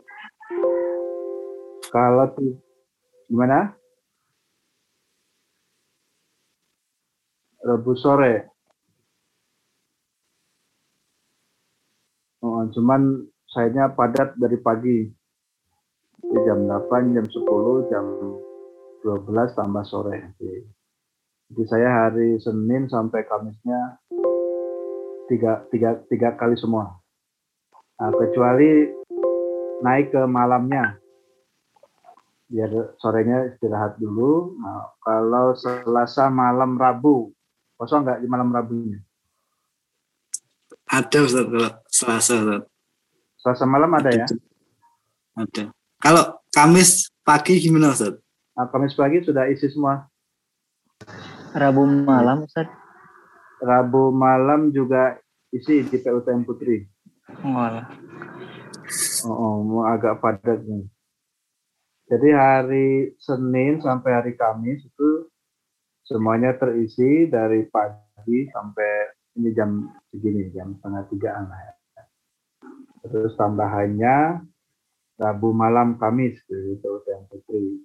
Kalau tuh gimana? Rabu sore. Oh, cuman sayanya padat dari pagi. Di jam 8, jam 10, jam 12 tambah sore. Jadi, saya hari Senin sampai Kamisnya tiga, tiga, tiga kali semua. Nah, kecuali naik ke malamnya. Biar sorenya istirahat dulu. Nah, kalau Selasa malam Rabu, kosong nggak di malam Rabunya? Ada, Ustaz, kalau Selasa, Ustaz. Selasa malam ada ya? Ada. Kalau Kamis pagi gimana, Ustaz? Nah, Kamis pagi sudah isi semua. Rabu malam Ustaz. Rabu malam juga isi di PUTM Putri. Oh, oh, mau agak padat nih. Jadi hari Senin sampai hari Kamis itu semuanya terisi dari pagi sampai ini jam segini, jam setengah tigaan lah ya. Terus tambahannya Rabu malam Kamis gitu yang Putri.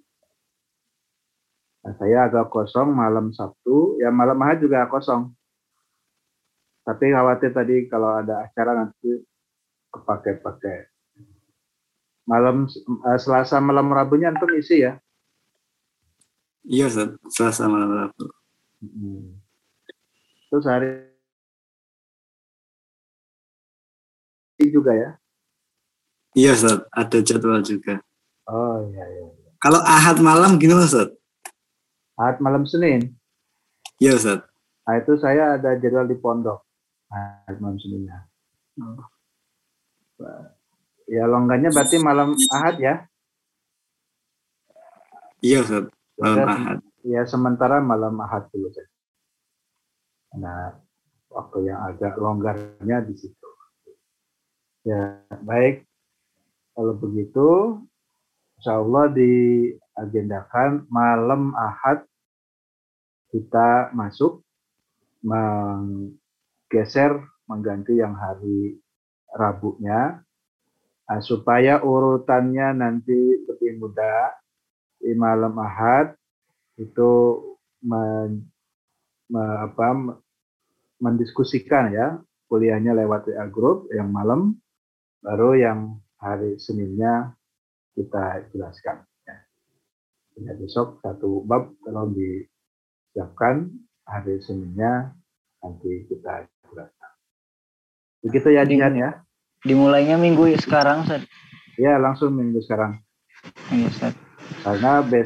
Nah, saya agak kosong malam Sabtu, ya malam Ahad juga kosong. Tapi khawatir tadi kalau ada acara nanti kepake-pakai. Malam eh, Selasa malam Rabunya antum isi ya? Iya, Ustaz. Selasa malam Rabu. Hmm. Terus hari ini juga ya? Iya, Ustaz. Ada jadwal juga. Oh iya iya. Kalau Ahad malam gimana, Ustaz? Ahad malam Senin. Iya, Ustaz. Nah itu saya ada jadwal di pondok. Ahad malam Seninnya. Ya longgarnya berarti malam Ahad ya? Iya, Ustaz. Malam Ya, Ahad. Ya sementara malam Ahad dulu saja. Nah waktu yang agak longgarnya di situ. Ya baik. Kalau begitu, insya Allah diagendakan malam Ahad kita masuk menggeser mengganti yang hari Rabunya Nah, supaya urutannya nanti lebih mudah di malam Ahad itu men, me- apa, me- mendiskusikan ya kuliahnya lewat WA group yang malam baru yang hari Seninnya kita jelaskan ya. Ya, besok satu bab kalau disiapkan hari Seninnya nanti kita jelaskan. Begitu ya Jihan ya. Dimulainya minggu sekarang Ustaz. Ya langsung minggu sekarang. Iya Ustaz. Karena